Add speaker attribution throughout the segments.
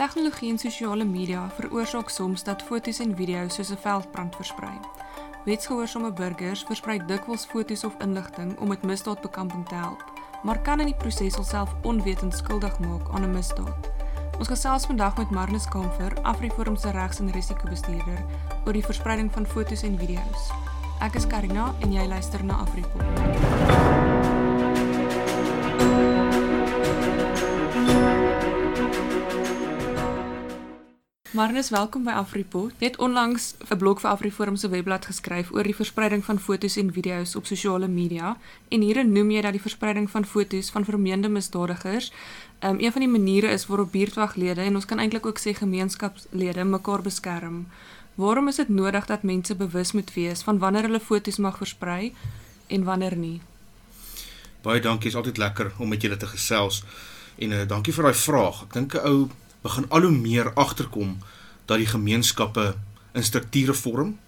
Speaker 1: Tegnologie en sosiale media veroorsaak soms dat foto's en video's soos 'n veldbrand versprei. Wetsgehoorsame burgers versprei dikwels foto's of inligting om met misdaadbekamping te help, maar kan in die proses alself onwetend skuldig maak aan 'n misdaad. Ons gesels vandag met Marnus Kamfer, Afriforum se regs- en risikobestuurder, oor die verspreiding van foto's en video's. Ek is Karina en jy luister na Afriforum. Marnus, welkom by Afripot. Jy het onlangs 'n blog vir Afriforum se webblad geskryf oor die verspreiding van foto's en video's op sosiale media en hierin noem jy dat die verspreiding van foto's van vermeende misdadigers um, een van die maniere is waarop buurtwaglede en ons kan eintlik ook sê gemeenskapslede mekaar beskerm. Waarom is dit nodig dat mense bewus moet wees van wanneer hulle foto's mag versprei en wanneer nie?
Speaker 2: Baie dankie, is altyd lekker om met julle te gesels. En uh, dankie vir daai vraag. Ek dink 'n ou begin al hoe meer agterkom dat die gemeenskappe in strukture vorm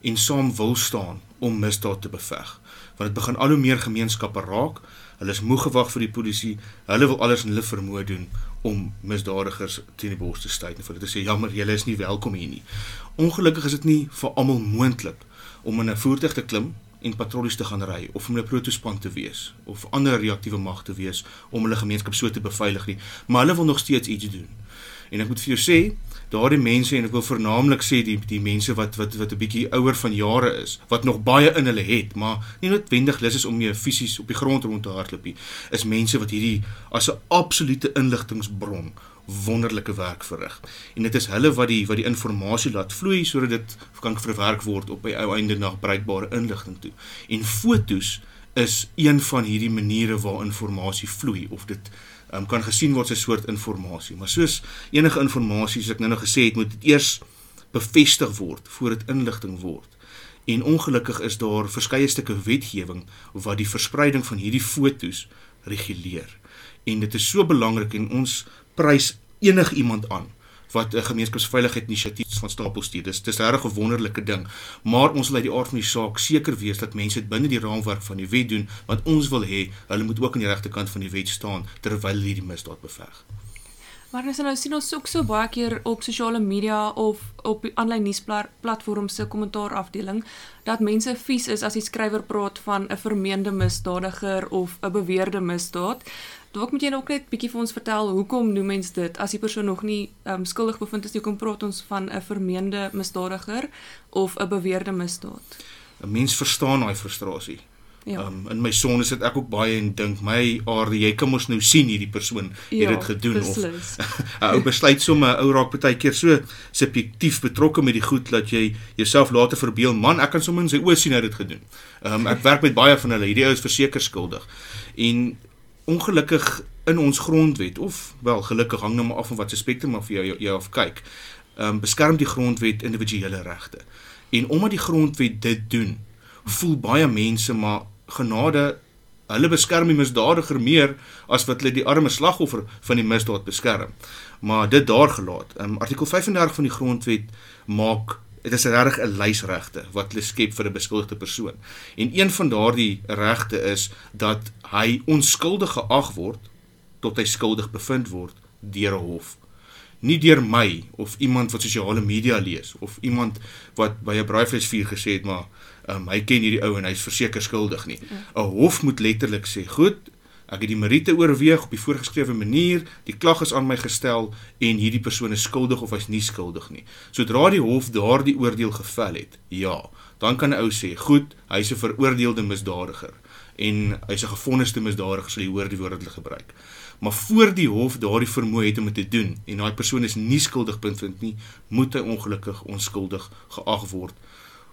Speaker 2: en saam wil staan om misdaad te beveg. Want dit begin al hoe meer gemeenskappe raak. Hulle is moeg gewag vir die polisie. Hulle wil alles in hulle vermoë doen om misdadigers teen die bors te stuit en vir hulle te sê jammer, julle is nie welkom hier nie. Ongelukkig is dit nie vir almal moontlik om in 'n voertuig te klim en patrollies te gaan ry of om 'n protospan te wees of ander reaktiewe mag te wees om hulle gemeenskap so te beveilig nie, maar hulle wil nog steeds iets doen. En ek moet vir jou sê, daardie mense en ek wil vernaamlik sê die die mense wat wat wat 'n bietjie ouer van jare is, wat nog baie in hulle het, maar nie noodwendig lus is om mee fisies op die grond rond te hardloop nie, is mense wat hierdie as 'n absolute inligtingbron wonderlike werk verrig. En dit is hulle wat die wat die inligting laat vloei sodat dit kan verwerk word op by ou einde na bruikbare inligting toe. En fotos is een van hierdie maniere waar inligting vloei of dit um, kan gesien word as 'n soort inligting. Maar soos enige inligting, soos ek nou nog gesê het, moet dit eers bevestig word voor dit inligting word. En ongelukkig is daar verskeie stukke wetgewing wat die verspreiding van hierdie fotos reguleer. En dit is so belangrik en ons prys enigiemand aan wat 'n gemeenskapsveiligheid inisiatief van stapel stuur. Dis dis 'n reg wonderlike ding. Maar ons wil uit die aard van die saak seker wees dat mense dit binne die raamwerk van die wet doen, want ons wil hê hulle moet ook aan die regte kant van die wet staan terwyl hulle hierdie misdaad beveg.
Speaker 1: Maar ons nou sien ons ook so baie keer op sosiale media of op aanlyn nuusplatforms se kommentaar afdeling dat mense vies is as die skrywer praat van 'n vermeende misdadiger of 'n beweerde misdaad. Dalk moet jy ook net bietjie vir ons vertel hoekom noem mens dit as die persoon nog nie um, skuldig bevind is nie, kom praat ons van 'n vermeende misdadiger of 'n beweerde misdaad.
Speaker 2: 'n Mens verstaan daai frustrasie. Ja. Um, in my son is dit ek ook baie en dink my aard jy kan mos nou sien hierdie persoon het ja, dit gedoen beslis. of 'n ou besluit sommer ou raak baie keer so subjektief betrokke met die goed dat jy jouself later verbeel man ek kan sommer in sy oë sien hy het dit gedoen. Um, ek werk met baie van hulle hierdie ou is verseker skuldig. En ongelukkig in ons grondwet of wel gelukkig hang nou maar af van wat se spektrum of jy jy of kyk. Ehm um, beskerm die grondwet individuele regte. En omdat die grondwet dit doen, voel baie mense maar genade hulle beskerm die misdadiger meer as wat hulle die arme slagoffer van die misdaad beskerm. Maar dit daar gelaat. Um, artikel 35 van die grondwet maak Dit is regtig 'n lys regte wat hulle skep vir 'n beskuldigde persoon. En een van daardie regte is dat hy onskuldig geag word tot hy skuldig bevind word deur 'n hof. Nie deur my of iemand wat sosiale media lees of iemand wat by 'n braaivleisvuur gesê het maar um, hy ken hierdie ou en hy's verseker skuldig nie. 'n Hof moet letterlik sê, "Goed, Ek het die meriete oorweeg op die voorgeskrewe manier, die klag is aan my gestel en hierdie persoon is skuldig of hy's nie skuldig nie. Sodra die hof daardie oordeel gevel het, ja, dan kan 'n ou sê, "Goed, hy's 'n veroordeelde misdadiger en hy's 'n gevonniste misdadiger," sal jy hoor die woord hulle gebruik. Maar voor die hof daardie vermoë het om dit te doen en daai persoon is nie skuldig bevind nie, moet hy ongelukkig onskuldig geag word.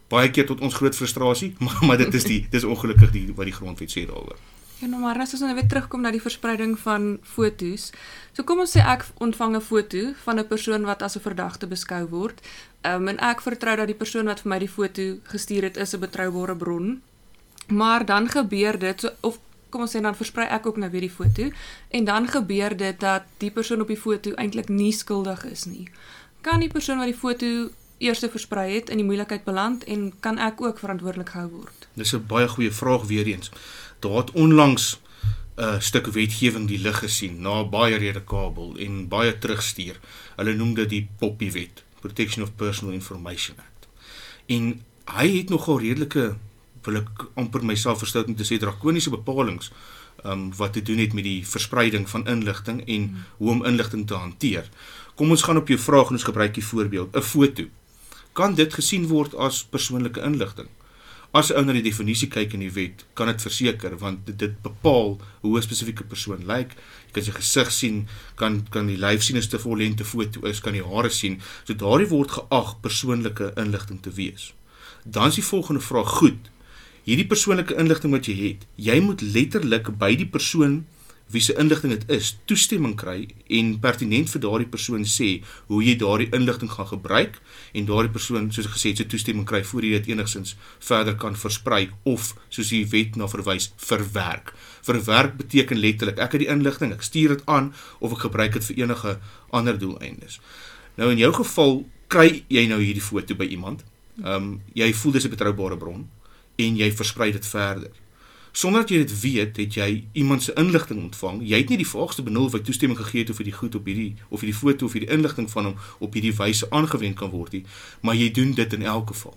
Speaker 2: Baie keer tot ons groot frustrasie, maar maar dit is die dis ongelukkig die wat die grondwet sê daaroor.
Speaker 1: Ja, nou maar as ons nou weer terugkom na die verspreiding van fotos. So kom ons sê ek ontvang 'n foto van 'n persoon wat as 'n verdagte beskou word. Ehm um, en ek vertrou dat die persoon wat vir my die foto gestuur het is 'n betroubare bron. Maar dan gebeur dit so of kom ons sê dan versprei ek ook nou weer die foto en dan gebeur dit dat die persoon op die foto eintlik nie skuldig is nie. Kan die persoon wat die foto eerste versprei het in die moeilikheid beland en kan ek ook verantwoordelik gehou word?
Speaker 2: Dis 'n baie goeie vraag weer eens daar het onlangs 'n stuk wetgewing die lig gesien na baie redekabel en baie terugstuur. Hulle noem dit die Poppy Wet, Protection of Personal Information Act. En hy het nogal redelike wil ek amper myself verstout om te sê drakoniese bepalinge um wat te doen het met die verspreiding van inligting en hmm. hoe om inligting te hanteer. Kom ons gaan op jou vraag en ons gebruik die voorbeeld, 'n foto. Kan dit gesien word as persoonlike inligting? As ou na die definisie kyk in die wet, kan dit verseker want dit, dit bepaal hoe 'n spesifieke persoon lyk. Jy kan sy gesig sien, kan kan die lyf sien as te vol lengte foto is, kan die hare sien. So daardie word geag persoonlike inligting te wees. Dan is die volgende vraag: Goed, hierdie persoonlike inligting wat jy het, jy moet letterlik by die persoon wie se inligting dit is, toestemming kry en pertinent vir daardie persoon sê hoe jy daardie inligting gaan gebruik en daardie persoon soos gesê het se toestemming kry voor jy dit enigsins verder kan versprei of soos die wet na verwys verwerk. Verwerk beteken letterlik ek het die inligting, ek stuur dit aan of ek gebruik dit vir enige ander doeleindes. Nou in jou geval kry jy nou hierdie foto by iemand. Ehm um, jy voel dis 'n betroubare bron en jy versprei dit verder sonder dat jy dit weet, het jy iemand se inligting ontvang. Jy het nie die volgste benul of hy toestemming gegee het vir die goed op hierdie of hierdie foto of hierdie inligting van hom op hierdie wyse aangewend kan word nie, maar jy doen dit in elk geval.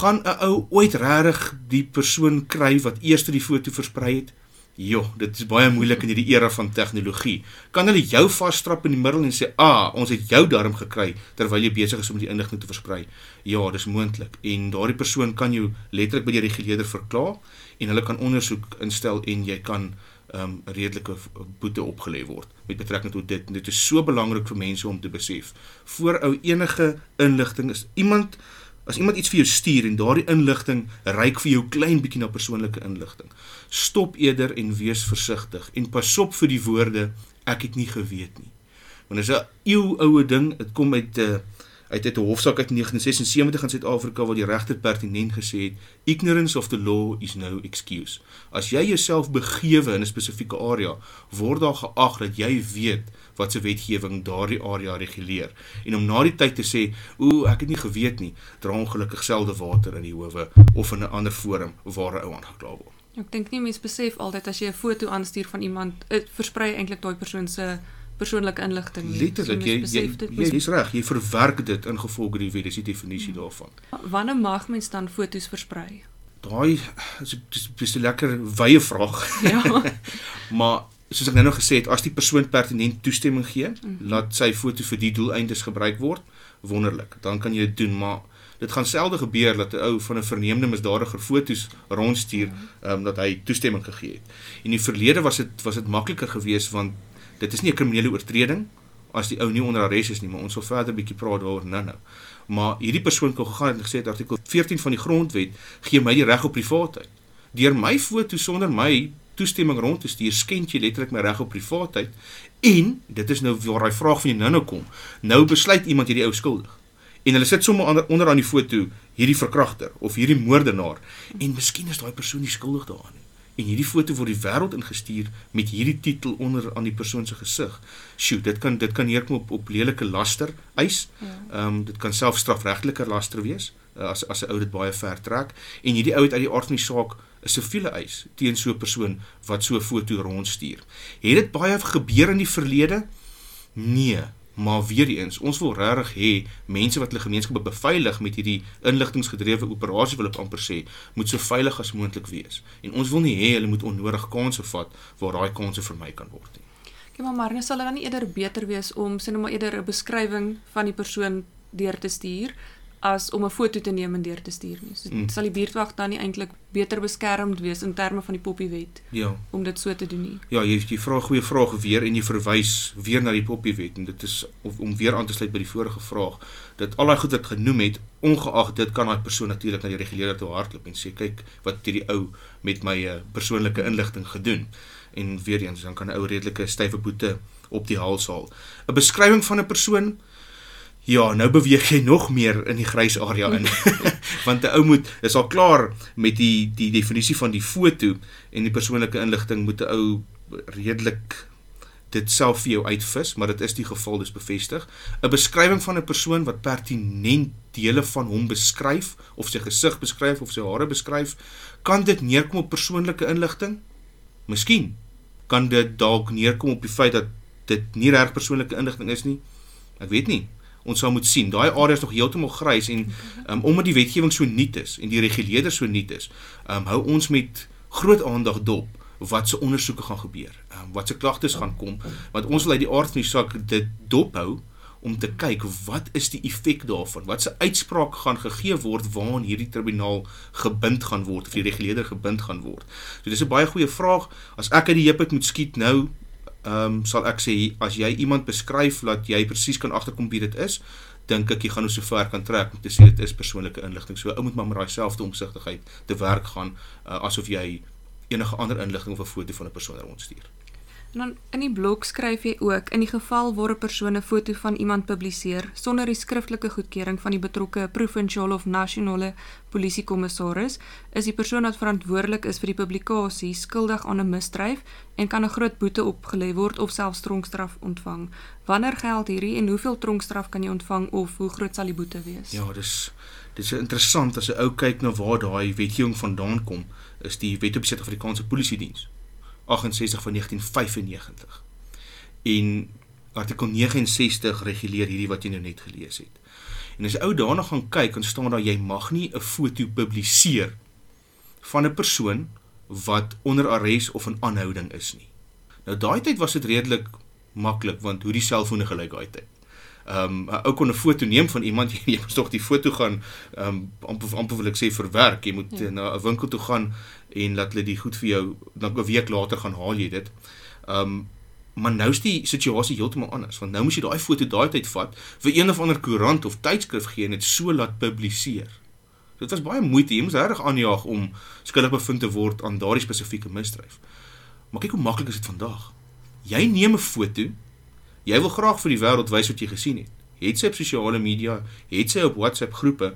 Speaker 2: Gaan 'n ou ooit regtig die persoon kry wat eers die foto versprei het? Jo, dit is baie moeilik in hierdie era van tegnologie. Kan hulle jou vasstrap in die middel en sê, "Ah, ons het jou darm gekry terwyl jy besig is om die inligting te versprei." Ja, dis moontlik. En daardie persoon kan jou letterlik by die reguleerder verklaar en hulle kan ondersoek instel en jy kan 'n um, redelike boete opgelê word met betrekking tot dit. Dit is so belangrik vir mense om te besef. Voor ou enige inligting is iemand as iemand iets vir jou stuur en daardie inligting reik vir jou klein bietjie na persoonlike inligting. Stop eerder en wees versigtig en pas op vir die woorde ek het nie geweet nie. Want dit is 'n eeu oue ding. Dit kom uit 'n uh, uit uit 'n hofsaak uit 1976 in Suid-Afrika waar die regter pertinent gesê het ignorance of the law is no excuse. As jy jouself begewe in 'n spesifieke area, word daar geag dat jy weet wat se wetgewing daardie area reguleer. En om na die tyd te sê, "Ooh, ek het nie geweet nie," dra ongelukkig selde water in die howe of in 'n ander forum waar 'n ou aangekla word.
Speaker 1: Ek dink nie mense besef altyd as jy 'n foto aanstuur van iemand, dit versprei eintlik daai persoon se persoonlike inligting
Speaker 2: nie. Letterlik, jy jy, jy jy's reg, jy verwerk dit in gevolge die wet, dis die definisie hmm. daarvan.
Speaker 1: Wanneer mag mens dan foto's versprei?
Speaker 2: Daai is dis 'n lekker wye vraag. Ja. maar soos ek nou nog gesê het, as die persoon pertinent toestemming gee, mm -hmm. laat sy foto vir die doeleindes gebruik word, wonderlik. Dan kan jy dit doen, maar dit gaan selde gebeur dat 'n ou van 'n verneemde misdadiger foto's rondstuur, ehm mm um, dat hy toestemming gegee het. In die verlede was dit was dit makliker geweest want dit is nie 'n kriminele oortreding as die ou nie onder arrest is nie, maar ons sal verder 'n bietjie praat daaroor nou-nou. Maar hierdie persoon kon gegaan en gesê het artikel 14 van die grondwet gee my die reg op privaatheid. Deur my foto sonder my toestemming rond te stuur, skend jy letterlik my reg op privaatheid en dit is nou waar daai vraag van jou nou-nou kom. Nou besluit iemand hierdie ou skuldig. En hulle sit sommer onder, onder aan die foto hierdie verkragter of hierdie moordenaar en miskien is daai persoon nie skuldig daaraan nie en hierdie foto word die wêreld ingestuur met hierdie titel onder aan die persoon se gesig. Sjoe, dit kan dit kan neerkom op op lelike laster eis. Ja. Ehm ja. um, dit kan self strafregtelike laster wees uh, as as 'n ou dit baie ver trek en hierdie ou het uit die aard van die saak 'n siviele eis teen so 'n persoon wat so 'n foto rondstuur. Het dit baie gebeur in die verlede? Nee, Maar weer eens, ons wil regtig hê mense wat hulle gemeenskappe beveilig met hierdie inligtinggedrewe operasie wil ek amper sê, moet so veilig as moontlik wees. En ons wil nie hê hulle moet onnodig kansse vat waar daai kansse vermy kan word nie.
Speaker 1: Okay, maar Marnie, sal dan nie eerder beter wees om sê nou maar eerder 'n beskrywing van die persoon deur te stuur as om 'n foto te neem en deur te stuur nie. So hmm. sal die buurtwag dan nie eintlik beter beskermd wees in terme van die poppiewet.
Speaker 2: Ja.
Speaker 1: Om dit so te doen nie.
Speaker 2: Ja, jy jy vra goeie vrae weer en jy verwys weer na die poppiewet en dit is of, om weer aan te sluit by die vorige vraag dat al daai goed wat genoem het, ongeag dit kan daai persoon natuurlik na die reguleerder toe hardloop en sê kyk wat het hierdie ou met my uh, persoonlike inligting gedoen. En weer eens dan kan 'n ou redelike stywe boete op die hals haal. 'n Beskrywing van 'n persoon Ja, nou beweeg jy nog meer in die grys area in. Want 'n ou moet is al klaar met die die definisie van die foto en die persoonlike inligting moet 'n ou redelik dit self vir jou uitvis, maar dit is die geval dis bevestig. 'n Beskrywing van 'n persoon wat pertinent dele van hom beskryf of sy gesig beskryf of sy hare beskryf, kan dit neerkom op persoonlike inligting? Miskien, kan dit dalk neerkom op die feit dat dit nie reg persoonlike inligting is nie. Ek weet nie. Ons sal moet sien. Daai area is nog heeltemal grys en um, omdat die wetgewing so nuut is en die reguleerders so nuut is, um, hou ons met groot aandag dop wat se ondersoeke gaan gebeur. Um, wat se klagtes gaan kom want ons wil uit die aard van die saak dit dophou om te kyk wat is die effek daarvan? Wat se uitspraak gaan gegee word waaraan hierdie tribunaal gebind gaan word of die reguleerder gebind gaan word? So dis 'n baie goeie vraag. As ek uit die heup moet skiet nou, ehm um, sal ek sê as jy iemand beskryf dat jy presies kan agterkom wie dit is, dink ek jy gaan nou so ver kan trek om te sê dit is persoonlike inligting. So ou moet maar met daai selfde omsigtigheid te werk gaan uh, asof jy enige ander inligting of 'n foto van 'n persoon rondstuur.
Speaker 1: Dan in die blog skryf jy ook in die geval waar 'n persoon 'n foto van iemand publiseer sonder die skriftelike goedkeuring van die betrokke provinsiale of nasionale polisiekommissaris, is die persoon wat verantwoordelik is vir die publikasie skuldig aan 'n misdryf en kan 'n groot boete opgelê word of selfs tronkstraf ontvang. Wanneer geld hierdie en hoeveel tronkstraf kan jy ontvang of hoe groot sal die boete wees?
Speaker 2: Ja, dis dis interessant as 'n ou kyk na waar daai wetgewing vandaan kom, is die Wet op Suid-Afrikaanse Polisie Diens 68 van 1995. En artikel 69 reguleer hierdie wat jy nou net gelees het. En as jy ou daarna gaan kyk, dan staan daar jy mag nie 'n foto publiseer van 'n persoon wat onder arrest of in aanhouding is nie. Nou daai tyd was dit redelik maklik want hoe die selfone gelyk daai tyd. Ehm um, ou kon 'n foto neem van iemand, jy, jy moet tog die foto gaan ehm um, amper amper wil ek sê verwerk. Jy moet ja. na 'n winkel toe gaan en laat hulle die goed vir jou dan 'n week later gaan haal jy dit. Um maar nou is die situasie heeltemal anders want nou moet jy daai foto daai tyd vat vir een of ander koerant of tydskrif gee en dit so laat publiseer. Dit was baie moeite, jy moes reg aanjaag om skuldig bevind te word aan daardie spesifieke misdryf. Maar kyk hoe maklik is dit vandag. Jy neem 'n foto. Jy wil graag vir die wêreld wys wat jy gesien het. Het sy op sosiale media, het sy op WhatsApp groepe,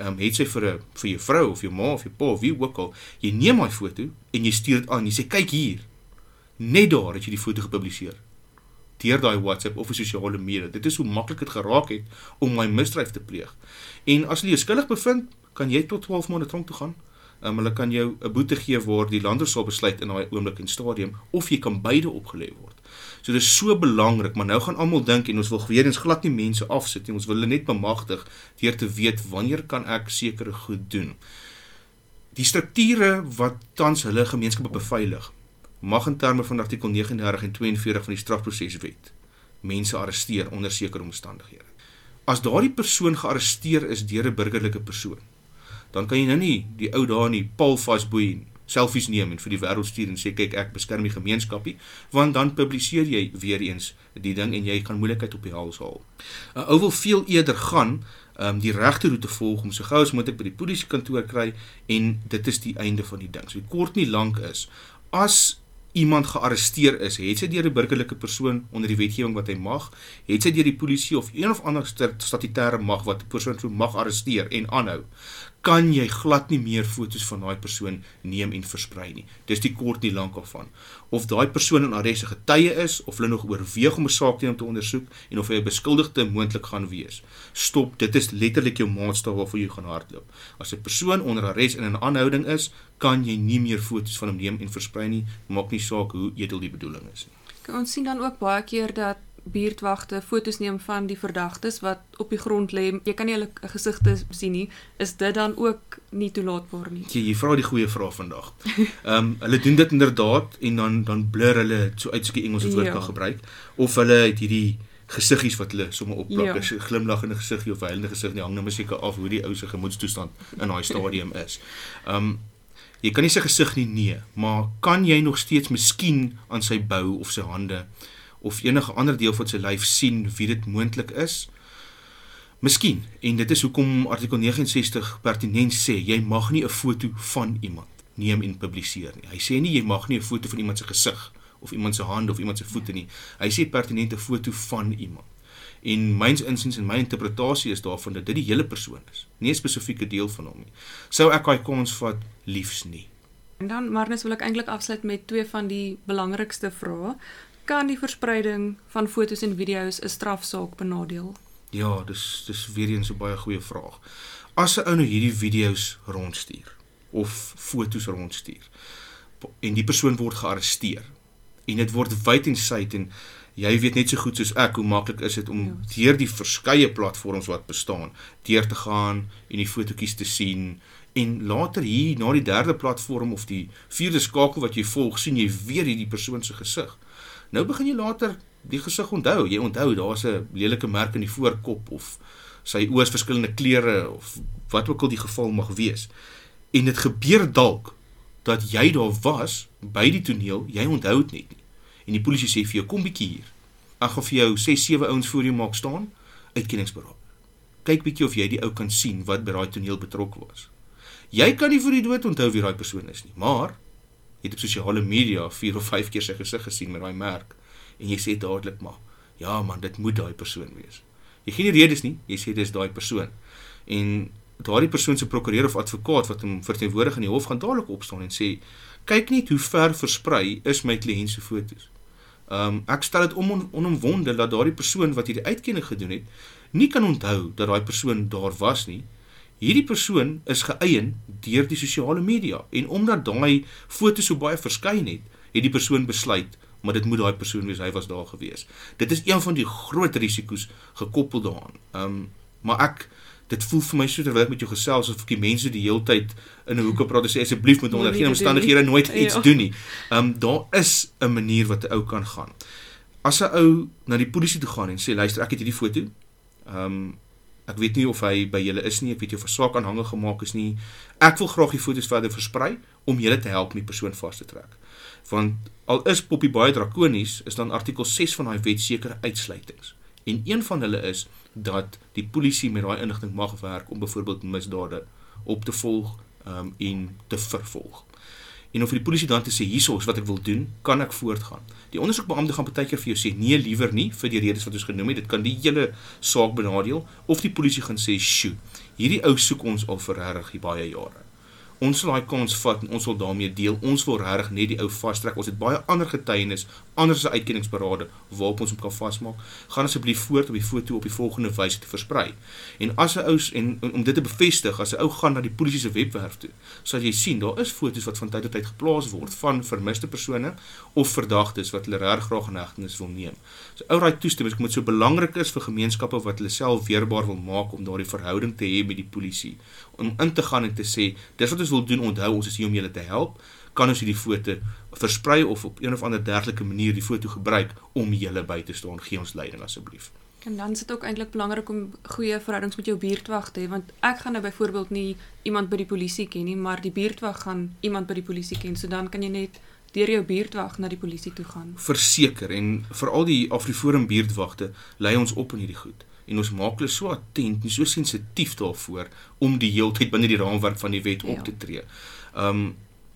Speaker 2: ehm um, het sy vir 'n vir jou vrou of jou ma of jou pa of wie ook al, jy neem daai foto en jy stuur dit aan. Jy sê kyk hier. Net daar het jy die foto gepubliseer. Deur daai WhatsApp of sosiale media. Dit is hoe maklik dit geraak het om my misdryf te pleeg. En as jy skuldig bevind, kan jy tot 12 maande tronk toe gaan. Um, hulle kan jou 'n boete gee waar die lander sal besluit in daai oomblik en stadium of jy kan beide opgelê word. So dis so belangrik, maar nou gaan almal dink en ons wil weer eens glad nie mense afsit nie. Ons wil hulle net bemagtig deur te weet wanneer kan ek sekere goed doen. Die strukture wat tans hulle gemeenskappe beveilig, mag in terme van artikel 39 en 42 van die strafproseswet mense arresteer onder sekere omstandighede. As daardie persoon gearresteer is deur 'n burgerlike persoon, dan kan jy nou nie die ou daar in die paal vasboei selfies neem en vir die wêreld stuur en sê kyk ek beskerm die gemeenskapie want dan publiseer jy weer eens die ding en jy gaan moeilikheid op die hals haal. 'n Ou wil veel eerder gaan um die regte roete volg om so gou as moontlik by die polisiekantoor kry en dit is die einde van die ding. So kort nie lank is as iemand gearresteer is, het sy deur 'n burgerlike persoon onder die wetgewing wat hy mag, het sy deur die polisie of een of ander statutêre mag wat 'n persoon so mag arresteer en aanhou, kan jy glad nie meer fotos van daai persoon neem en versprei nie. Dis die kort nie lank af van. Of daai persoon in arrest getuie is of hulle nog oorweeg om 'n saak teen hom te ondersoek en of hy 'n beskuldigde moontlik gaan wees. Stop, dit is letterlik jou maatstaf waarvoor jy gaan hardloop. As 'n persoon onder arrest en in aanhouding is, kan jy nie meer fotos van hom neem en versprei nie. Maak nie saak hoe edel die bedoeling is nie.
Speaker 1: Ons sien dan ook baie keer dat buurtwagte fotos neem van die verdagtes wat op die grond lê. Jy kan nie hulle gesigte sien nie. Is dit dan ook nie toelaatbaar nie?
Speaker 2: Jy, jy vra die goeie vraag vandag. Ehm um, hulle doen dit inderdaad en dan dan blur hulle so uitskie Engelse woord ja. kan gebruik of hulle het hierdie gesiggies wat hulle sommer opplak, 'n ja. glimlaggende gesiggie of 'n huilende gesig, nie hang nou seker af hoe die ou se gemoedstoestand in daai stadium is. Ehm um, jy kan nie sy gesig nie nee, maar kan jy nog steeds miskien aan sy bou of sy hande of enige ander deel van sy lyf sien wie dit moontlik is? Miskien. En dit is hoekom artikel 69 pertinent sê jy mag nie 'n foto van iemand neem en publiseer nie. Hy sê nie jy mag nie 'n foto van iemand se gesig of iemand se hande of iemand se voete nie. Hy sê pertinente foto van iemand. En myns insiens en my interpretasie is daarvan dat dit die hele persoon is, nie 'n spesifieke deel van hom nie. Sou ek daai kons vat liefs nie.
Speaker 1: En dan Marnus wil ek eintlik afsluit met twee van die belangrikste vrae kan die verspreiding van fotos en video's 'n strafsaak benadeel?
Speaker 2: Ja, dis dis weer eens 'n baie goeie vraag. As 'n ou nou hierdie video's rondstuur of fotos rondstuur en die persoon word gearresteer, En dit word wyd en suid en jy weet net so goed soos ek hoe maklik is dit om ja. deur die verskeie platforms wat bestaan deur te gaan en die fotootjies te sien en later hier na die derde platform of die vierde skakel wat jy volg sien jy weer hierdie persoon se gesig. Nou begin jy later die gesig onthou. Jy onthou daar's 'n lelike merk in die voorkop of sy oë is verskillende kleure of wat ook al die geval mag wees. En dit gebeur dalk dat jy daar was by die toneel, jy onthou dit net nie. En die polisie sê vir jou kom bietjie hier. Ag of vir jou 6 7 ouens voor jou maak staan, uitkenningsberaad. Kyk bietjie of jy die ou kan sien wat by daai toneel betrokke was. Jy kan nie vir die dood onthou wie daai persoon is nie, maar jy het op sosiale media 4 of 5 keer sy gesig gesien met daai merk en jy sê dadelik maar ja man dit moet daai persoon wees. Jy gee nie redes nie jy sê dis daai persoon. En daardie persoon se prokureur of advokaat wat hom verteenwoordig in die hof gaan dadelik opstaan en sê kyk net hoe ver versprei is my kliënt se fotos. Um, ek stel dit om on, onomwonde dat daardie persoon wat hierdie uitkenning gedoen het nie kan onthou dat daai persoon daar was nie Hierdie persoon is geëien deur die sosiale media en omdat daai foto's so baie verskyn het, het die persoon besluit maar dit moet daai persoon wees, hy was daar gewees. Dit is een van die groot risiko's gekoppel daaraan. Ehm um, maar ek dit voel vir my so terwyl ek met jou gesels of ek die mense die heeltyd in 'n hoeke praat en sê asseblief moet onder geen omstandighede nooit iets ja. doen nie. Ehm um, daar is 'n manier wat 'n ou kan gaan. As 'n ou na die polisie toe gaan en sê luister, ek het hierdie foto. Ehm um, ek weet nie of hy by julle is nie, ek weet jy of 'n saak aanhange gemaak is nie. Ek wil graag die foto's verder versprei om julle te help om die persoon vas te trek want al is Poppy baie drakonies, is dan artikel 6 van daai wet sekere uitsluitings. En een van hulle is dat die polisie met daai inligting mag werk om byvoorbeeld misdade op te volg um, en te vervolg. En of die polisie dan te sê hierso is wat ek wil doen, kan ek voortgaan. Die ondersoekbeampte gaan baie keer vir jou sê nee, liewer nie vir die redes wat ons genoem het. Dit kan die hele saak benadeel of die polisie gaan sê, "Sjoe, hierdie ou soek ons al vir regtig baie jare." Ons sal daai kans vat en ons wil daarmee deel. Ons wil regtig net die ou vastrek. Ons het baie ander getuienis, ander se uitkenningsberade waarop ons hom kan vasmaak. Gaan asseblief voort op die foto op die volgende wyse te versprei. En as 'n ou en om dit te bevestig, as 'n ou gaan na die polisie se webwerf toe, sal jy sien daar is foto's wat van tyd tot tyd geplaas word van vermiste persone of verdagtes wat hulle reg graag in hegtenis wil neem. So ou raai toestemming, moet so belangrik is vir gemeenskappe wat hulle self weerbaar wil maak om daardie verhouding te hê met die polisie om in te gaan en te sê dis wat ons wil doen onthou ons is hier om julle te help. Kan ons hierdie foto versprei of op een of ander dergelike manier die foto gebruik om julle by te staan? Gee ons leiding asseblief.
Speaker 1: En dan is dit ook eintlik belangrik om goeie verhoudings met jou buurtwag te hê want ek gaan nou byvoorbeeld nie iemand by die polisie ken nie maar die buurtwag gaan iemand by die polisie ken so dan kan jy net deur jou buurtwag na die polisie toe gaan.
Speaker 2: Verseker en veral die Afriforum buurtwagte lei ons op in hierdie goed en ons maak hulle so attent en so sensitief daarvoor om die heeltyd binne die raamwerk van die wet op ja. te tree. Um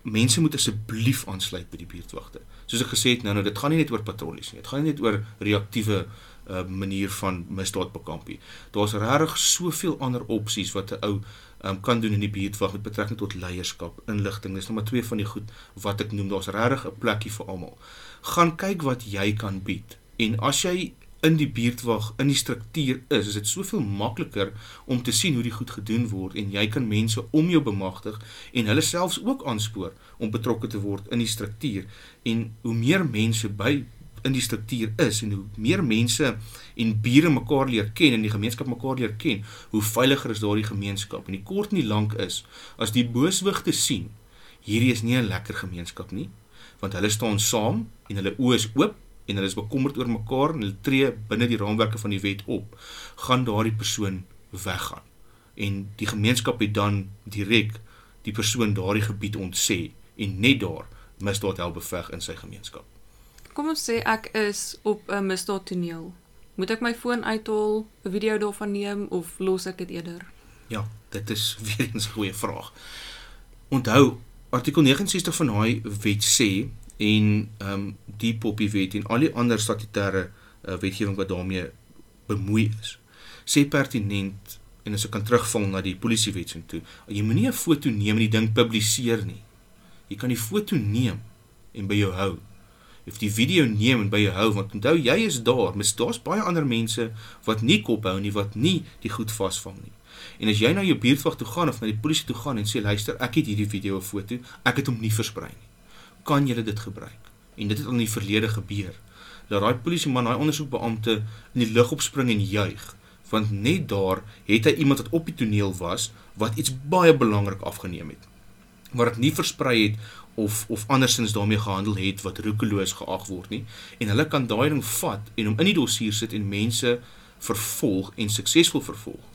Speaker 2: mense moet asseblief aansluit by die buurtwagte. Soos ek gesê het nou nou dit gaan nie net oor patrollies nie. Dit gaan nie net oor reaktiewe uh manier van misdaadbekampie. Daar's regtig soveel ander opsies wat 'n ou um, kan doen in die buurtwag met betrekking tot leierskap, inligting. Dis nog maar twee van die goed wat ek noem. Daar's regtig 'n plekkie vir almal. Gaan kyk wat jy kan bied. En as jy in die buurtwag in die struktuur is, is dit soveel makliker om te sien hoe die goed gedoen word en jy kan mense om jou bemagtig en hulle selfs ook aanspoor om betrokke te word in die struktuur. En hoe meer mense by in die struktuur is en hoe meer mense en bure mekaar leer ken en die gemeenskap mekaar leer ken, hoe veiliger is daardie gemeenskap. En die kort en die lank is as die booswigte sien, hierdie is nie 'n lekker gemeenskap nie, want hulle staan saam en hulle oë is oop en hulle is bekommerd oor mekaar en hulle tree binne die raamwerke van die wet op, gaan daardie persoon weggaan. En die gemeenskap het dan direk die persoon daardie gebied ontsê en net daar misdaad help beveg in sy gemeenskap.
Speaker 1: Kom ons sê ek is op 'n misdaadtoneel. Moet ek my foon uithaal, 'n video daarvan neem of los ek dit eerder?
Speaker 2: Ja, dit is weer 'n goeie vraag. Onthou, artikel 69 van daai wet sê en ehm um, die poppy wet en al die ander statutêre uh, wetgewing wat daarmee bemoei is. Sê pertinent en as ek kan terugval na die polisiewet se toe, jy moenie 'n foto neem en die ding publiseer nie. Jy kan die foto neem en by jou hou. Of die video neem en by jou hou want onthou jy is daar, mis daar's baie ander mense wat nie kop hou nie, wat nie die goed vasvang nie. En as jy na jou buurtwag toe gaan of na die polisie toe gaan en sê luister, ek het hierdie video of foto, ek het hom nie versprei nie kan julle dit gebruik. en dit het in die verlede gebeur dat daai polisieman daai ondersoekbeampte in die lug opspring en juig want net daar het hy iemand wat op die toneel was wat iets baie belangrik afgeneem het maar dit nie versprei het of of andersins daarmee gehandel het wat roekeloos geag word nie en hulle kan daai ding vat en hom in die dossier sit en mense vervolg en suksesvol vervolg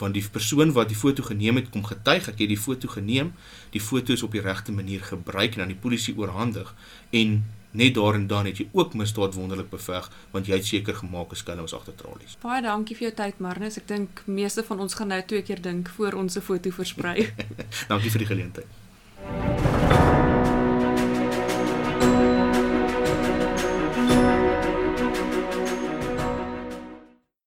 Speaker 2: van die persoon wat die foto geneem het kom getuig dat jy die foto geneem, die foto is op die regte manier gebruik en aan die polisie oorhandig en net daar en dan het jy ook misdaad wonderlik beveg want jy het seker gemaak is kan ons agter tralies.
Speaker 1: Baie dankie vir jou tyd Marnus. Ek dink meeste van ons gaan nou twee keer dink voor ons 'n foto versprei.
Speaker 2: dankie vir die geleentheid.